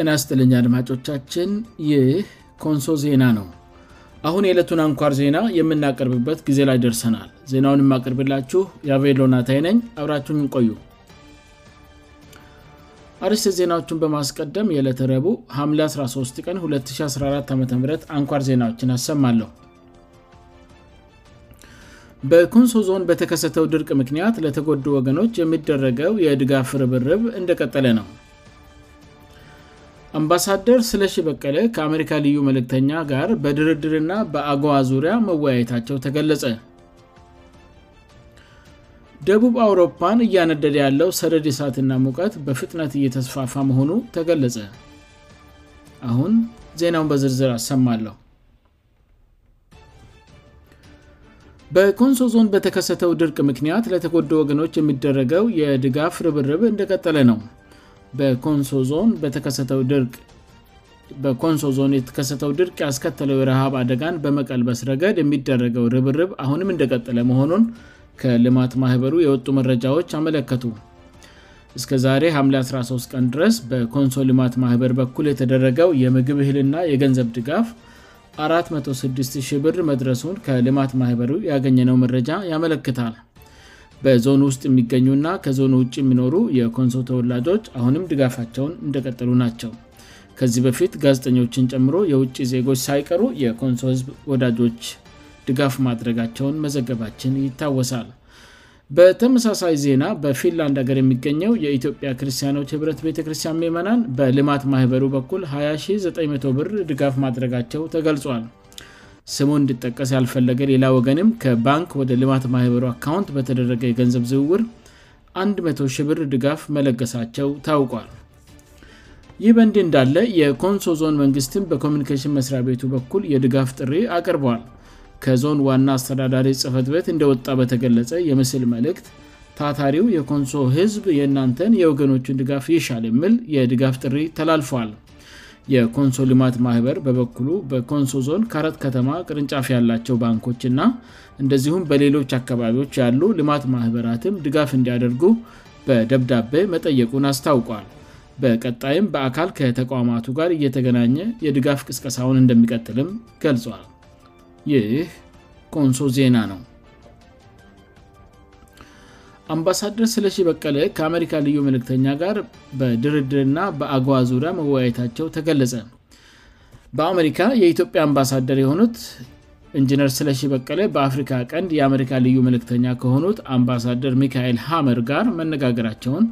ናስትለኛ አድማጮቻችን ይህ ኮንሶ ዜና ነው አሁን የዕለቱን አንኳር ዜና የምናቀርብበት ጊዜ ላይ ደርሰናል ዜናውን የማቀርብላችሁ የቬሎናታይነኝ አብራችንቆዩ አርስተ ዜናዎችን በማስቀደም የዕለት ረቡ ም 13 ቀን 2014 ዓ አንኳር ዜናዎችን አሰማለሁ በኮንሶ ዞን በተከሰተው ድርቅ ምክንያት ለተጎዱ ወገኖች የሚደረገው የድጋፍ ርብርብ እንደቀጠለ ነው አምባሳደር ስለሽ በቀለ ከአሜሪካ ልዩ መልእክተኛ ጋር በድርድርና በአጓ ዙሪያ መወያየታቸው ተገለጸ ደቡብ አውሮፓን እያነደደ ያለው ሰደድ ሳትና ሙቀት በፍጥነት እየተስፋፋ መሆኑ ተገለጸ አሁን ዜናውን በዝርዝር አሰማለሁ በኮንሶ ዞን በተከሰተው ድርቅ ምክንያት ለተጎደ ወገኖች የሚደረገው የድጋፍ ርብርብ እንደቀጠለ ነው በኮንሶ ዞን የተከሰተው ድርቅ ያስከተለው ረሃብ አደጋን በመቀልበስ ረገድ የሚደረገው ርብርብ አሁንም እንደቀጠለ መሆኑን ከልማት ማህበሩ የወጡ መረጃዎች አመለከቱ እስከዛሬ ሐም 13 ቀን ድረስ በኮንሶ ልማት ማህበር በኩል የተደረገው የምግብ እህልና የገንዘብ ድጋፍ 460 ብር መድረሱን ከልማት ማህበሩ ያገኘነው መረጃ ያመለክታል በዞኑ ውስጥ የሚገኙእና ከዞኑ ውጭ የሚኖሩ የኮንሶ ተወላጆች አሁንም ድጋፋቸውን እንደቀጥሉ ናቸው ከዚህ በፊት ጋዜጠኞችን ጨምሮ የውጭ ዜጎች ሳይቀሩ የኮንሶ ህዝብ ወዳጆች ድጋፍ ማድረጋቸውን መዘገባችን ይታወሳል በተመሳሳይ ዜና በፊንላንድ ሀገር የሚገኘው የኢትዮጵያ ክርስቲያኖች ኅብረት ቤተክርስቲያን ሜመናን በልማት ማህበሩ በኩል 2900 ብር ድጋፍ ማድረጋቸው ተገልጿል ስሙን እንድጠቀስ ያልፈለገ ሌላ ወገንም ከባንክ ወደ ልማት ማህበሩ አካውንት በተደረገ የገንዘብ ዝውውር 100ሽብር ድጋፍ መለገሳቸው ታውቋል ይህ በእንድ እንዳለ የኮንሶ ዞን መንግስትን በኮሚኒኬሽን መስሪያ ቤቱ በኩል የድጋፍ ጥሪ አቅርበዋል ከዞን ዋና አስተዳዳሪ ጽፈት ቤት እንደወጣ በተገለጸ የምስል መልእክት ታታሪው የኮንሶ ህዝብ የእናንተን የወገኖቹን ድጋፍ ይሻል የምል የድጋፍ ጥሪ ተላልፏል የኮንሶ ልማት ማህበር በበኩሉ በኮንሶ ዞን ካረት ከተማ ቅርንጫፍ ያላቸው ባንኮች ና እንደዚሁም በሌሎች አካባቢዎች ያሉ ልማት ማኅበራትም ድጋፍ እንዲያደርጉ በደብዳቤ መጠየቁን አስታውቋል በቀጣይም በአካል ከተቋማቱ ጋር እየተገናኘ የድጋፍ ቅስቀሳውን እንደሚቀጥልም ገልጿል ይህ ኮንሶ ዜና ነው አምባሳደር ስለሺ በቀለ ከአሜሪካ ልዩ መልክተኛ ጋር በድርድርእና በአጓ ዙሪያ መወያየታቸው ተገለጸ በአሜሪካ የኢትዮጵያ አምባሳደር የሆኑት እንጂነር ስለ በቀለ በአፍሪካ ቀንድ የአሜሪካ ልዩ መልክተኛ ከሆኑት አምባሳደር ሚካኤል ሃመር ጋር መነጋገራቸውን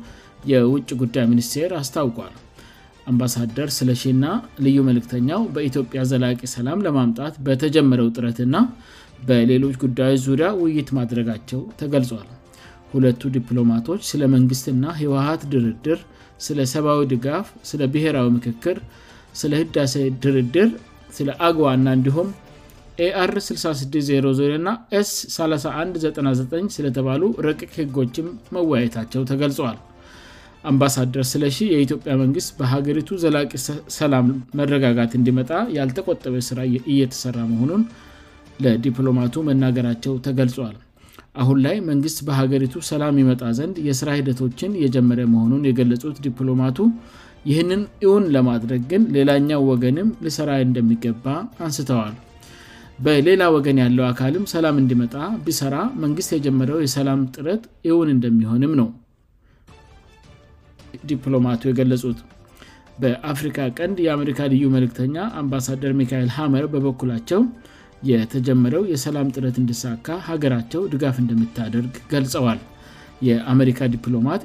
የውጭ ጉዳይ ሚኒስቴር አስታውቋል አምባሳደር ስለሺእና ልዩ መልክተኛው በኢትዮጵያ ዘላቂ ሰላም ለማምጣት በተጀመረው ጥረትና በሌሎች ጉዳዮች ዙሪያ ውይይት ማድረጋቸው ተገልጿል ሁለቱ ዲፕሎማቶች ስለ መንግስትና ህወሃት ድርድር ስለ ሰብዊ ድጋፍ ስለ ብሔራዊ ምክክር ስለ ህዳሴ ድርድር ስለ አግዋ እና እንዲሁም ኤር-6600እና ስ-3199 ስለተባሉ ረቅቅ ህጎችም መወያየታቸው ተገልጿዋል አምባሳደር ስለ የኢትዮጵያ መንግስት በሀገሪቱ ዘላቂ ሰላም መረጋጋት እንዲመጣ ያልተቆጠበ ስራ እየተሰራ መሆኑን ለዲፕሎማቱ መናገራቸው ተገልጿል አሁን ላይ መንግስት በሀገሪቱ ሰላም ይመጣ ዘንድ የስራ ሂደቶችን የጀመረ መሆኑን የገለጹት ዲፕሎማቱ ይህንን እውን ለማድረግ ግን ሌላኛው ወገንም ልሰራ እንደሚገባ አንስተዋል በሌላ ወገን ያለው አካልም ሰላም እንዲመጣ ቢሰራ መንግስት የጀመረው የሰላም ጥረት እውን እንደሚሆንም ነው ዲፕሎማቱ የገለጹት በአፍሪካ ቀንድ የአሜሪካ ልዩ መልክተኛ አምባሳደር ሚካኤል ሀመር በበኩላቸው የተጀመረው የሰላም ጥረት እንድሳካ ሀገራቸው ድጋፍ እንደምታደርግ ገልጸዋል የአሜሪካ ዲፕሎማት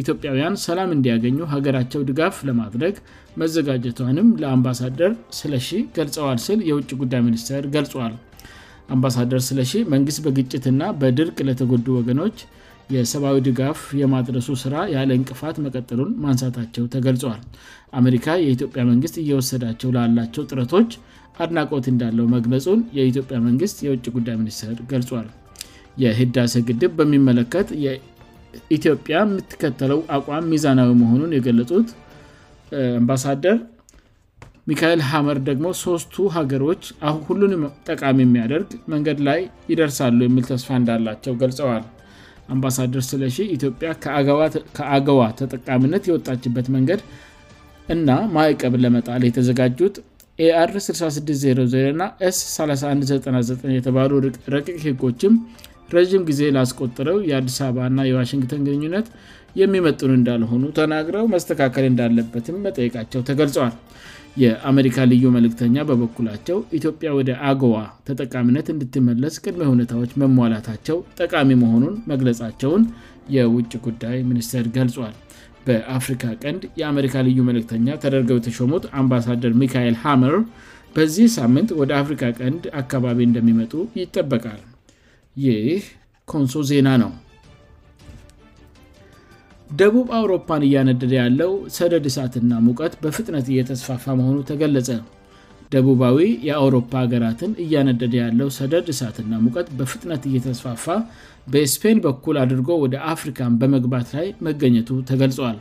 ኢትዮጵያውያን ሰላም እንዲያገኙ ሀገራቸው ድጋፍ ለማድረግ መዘጋጀቷንም ለአምባሳደር ስለሺ ገልጸዋል ስል የውጭ ጉዳይ ሚኒስቴር ገልጿዋል አምባሳደር ስለሺ መንግስት በግጭትእና በድርቅ ለተጎዱ ወገኖች የሰብአዊ ድጋፍ የማድረሱ ስራ ያለ እንቅፋት መቀጠሉን ማንሳታቸው ተገልጿዋል አሜሪካ የኢትዮጵያ መንግስት እየወሰዳቸው ላላቸው ጥረቶች አድናቆት እንዳለው መግለጹን የኢትዮጵያ መንግስት የውጭ ጉዳይ ሚኒስትር ገልጿል የህድሴ ግድብ በሚመለከት የኢትዮጵያ የምትከተለው አቋም ሚዛናዊ መሆኑን የገለጹት አምባሳደር ሚካኤል ሀመር ደግሞ ሶስቱ ሀገሮች አሁ ሁሉንም ጠቃም የሚያደርግ መንገድ ላይ ይደርሳሉ የሚል ተስፋ እንዳላቸው ገልጸዋል አምባሳደር ስለ ኢትዮጵያ ከአገዋ ተጠቃሚነት የወጣችበት መንገድ እና ማዕቀብ ለመጣል የተዘጋጁት ኤr-6600ና ስ-3199 የተባሉ ረቅቂ ህጎችም ረዥም ጊዜ ላስቆጠረው የአዲስ አበባ ና የዋሽንግተን ግንኙነት የሚመጡን እንዳልሆኑ ተናግረው መስተካከል እንዳለበትም መጠይቃቸው ተገልጿዋል የአሜሪካ ልዩ መልእክተኛ በበኩላቸው ኢትዮጵያ ወደ አጎዋ ተጠቃሚነት እንድትመለስ ቅድሜ ሁኔታዎች መሟላታቸው ጠቃሚ መሆኑን መግለጻቸውን የውጭ ጉዳይ ሚኒስቴር ገልጿል በአፍሪካ ቀንድ የአሜሪካ ልዩ መልእክተኛ ተደርገው የተሾሙት አምባሳደር ሚካኤል ሃመር በዚህ ሳምንት ወደ አፍሪካ ቀንድ አካባቢ እንደሚመጡ ይጠበቃል ይህ ኮንሶ ዜና ነው ደቡብ አውሮፓን እያነደደ ያለው ሰደድ እሳትና ሙቀት በፍጥነት እየተስፋፋ መሆኑ ተገለጸ ደቡባዊ የአውሮፓ ሀገራትን እያነደደ ያለው ሰደድ እሳትና ሙቀት በፍጥነት እየተስፋፋ በስፔን በኩል አድርጎ ወደ አፍሪካን በመግባት ላይ መገኘቱ ተገልጿዋል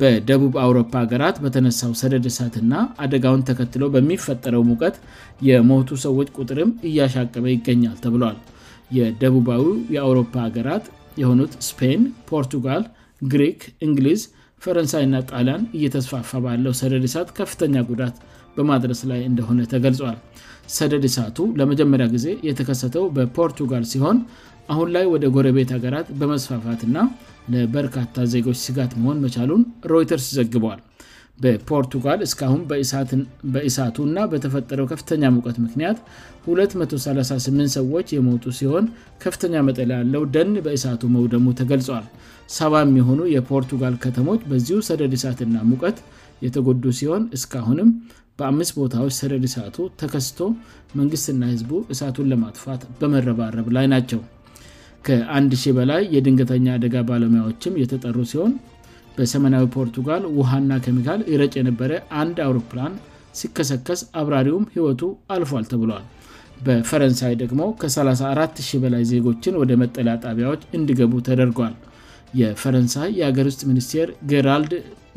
በደቡብ አውሮፓ ሀገራት በተነሳው ሰደድ እሳትና አደጋውን ተከትሎ በሚፈጠረው ሙቀት የሞቱ ሰዎች ቁጥርም እያሻቀበ ይገኛል ተብለል የደቡባዊው የአውሮፓ ሀገራት የሆኑት ስፔን ፖርቱጋል ግሪክ እንግሊዝ ፈረንሳይ እና ጣልያን እየተስፋፋ ባለው ሰደድ ሳት ከፍተኛ ጉዳት በማድረስ ላይ እንደሆነ ተገልጿል ሰደድ ሳቱ ለመጀመሪያ ጊዜ የተከሰተው በፖርቱጋል ሲሆን አሁን ላይ ወደ ጎረቤት ሀገራት በመስፋፋትና ለበርካታ ዜጎች ስጋት መሆን መቻሉን ሮይተርስ ዘግበል በፖርቱጋል እስካሁን በእሳቱ እና በተፈጠረው ከፍተኛ ሙቀት ምክንያት 238 ሰዎች የሞጡ ሲሆን ከፍተኛ መጠለ ያለው ደን በእሳቱ መውደሙ ተገልጿዋል ሰባ የሚሆኑ የፖርቱጋል ከተሞች በዚሁ ሰደድ እሳትና ሙቀት የተጎዱ ሲሆን እስካሁንም በአምስት ቦታዎች ሰደድ እሳቱ ተከስቶ መንግስትና ህዝቡ እሳቱን ለማጥፋት በመረባረብ ላይ ናቸው ከ1 0 በላይ የድንገተኛ አደጋ ባለሙያዎችም የተጠሩ ሲሆን በሰመናዊ ፖርቱጋል ውሃና ኬሚካል ረጭ የነበረ አንድ አውሮፕላን ሲከሰከስ አብራሪውም ህይወቱ አልፏል ተብለል በፈረንሳይ ደግሞ ከ340 በላይ ዜጎችን ወደ መጠለያ ጣቢያዎች እንዲገቡ ተደርጓል የፈረንሳይ የአገር ውስጥ ሚኒስቴር ጌራልድ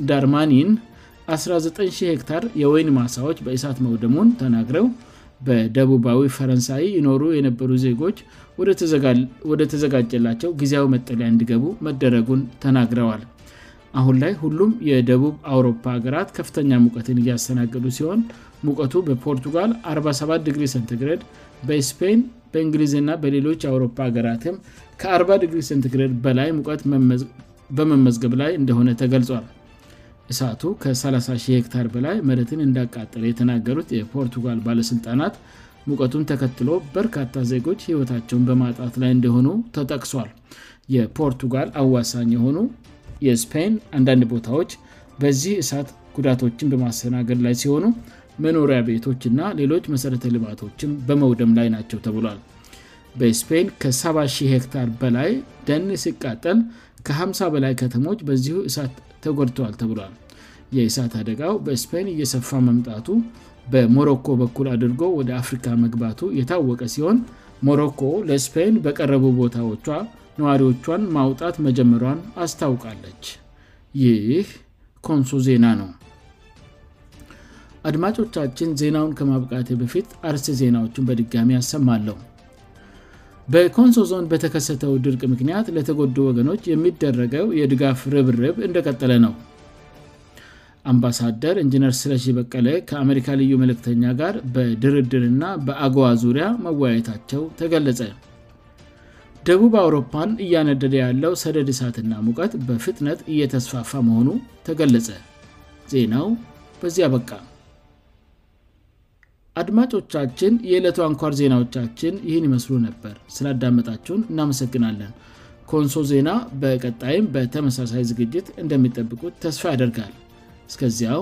ዳርማኒን 190 ሄክታር የወይን ማሳዎች በእሳት መውደሙን ተናግረው በደቡባዊ ፈረንሳይ ይኖሩ የነበሩ ዜጎች ወደ ተዘጋጀላቸው ጊዜያዊ መጠለያ እንዲገቡ መደረጉን ተናግረዋል አሁን ላይ ሁሉም የደቡብ አውሮፓ ሀገራት ከፍተኛ ሙቀትን እያስተናገዱ ሲሆን ሙቀቱ በፖርቱጋል 47 ሰንግድ በስፔን በእንግሊዝና በሌሎች አውሮፓ ሀገራትም ከ40 ሰንግድ በላይ ሙቀት በመመዝገብ ላይ እንደሆነ ተገልጿል እሳቱ ከ30 ሄክታር በላይ መረትን እንዳቃጠለ የተናገሩት የፖርቱጋል ባለሥልጣናት ሙቀቱን ተከትሎ በርካታ ዜጎች ህይወታቸውን በማጣት ላይ እንደሆኑ ተጠቅሷል የፖርቱጋል አዋሳኝ የሆኑ የስፔን አንዳንድ ቦታዎች በዚህ እሳት ጉዳቶችን በማስተናገድ ላይ ሲሆኑ መኖሪያ ቤቶች ና ሌሎች መሰረተ ልማቶችም በመውደም ላይ ናቸው ተብሏል በስፔን ከሰ0 ሄክታር በላይ ደን ሲቃጠል ከ50 በላይ ከተሞች በዚሁ እሳት ተጎድተዋል ተብሏል የእሳት አደጋው በስፔን እየሰፋ መምጣቱ በሞሮኮ በኩል አድርጎ ወደ አፍሪካ መግባቱ የታወቀ ሲሆን ሞሮኮ ለስፔን በቀረቡ ቦታዎቿ ነዋሪዎቿን ማውጣት መጀመሯን አስታውቃለች ይህ ኮንሶ ዜና ነው አድማጮቻችን ዜናውን ከማብቃቴ በፊት አርስ ዜናዎቹን በድጋሚ አሰማለሁ በኮንሶ ዞን በተከሰተው ድርቅ ምክንያት ለተጎዱ ወገኖች የሚደረገው የድጋፍ ርብርብ እንደቀጠለ ነው አምባሳደር እንጂነር ስለሺ በቀለ ከአሜሪካ ልዩ ምልክተኛ ጋር በድርድርና በአጓ ዙሪያ መወየታቸው ተገለጸ ደቡብ አውሮፓን እያነደደ ያለው ሰደድ ሳትና ሙቀት በፍጥነት እየተስፋፋ መሆኑ ተገለጸ ዜናው በዚህ ያበቃ አድማጮቻችን የዕለቱ አንኳር ዜናዎቻችን ይህን ይመስሉ ነበር ስላዳመጣቸውን እናመሰግናለን ኮንሶ ዜና በቀጣይም በተመሳሳይ ዝግጅት እንደሚጠብቁት ተስፋ ያደርጋል እስከዚያው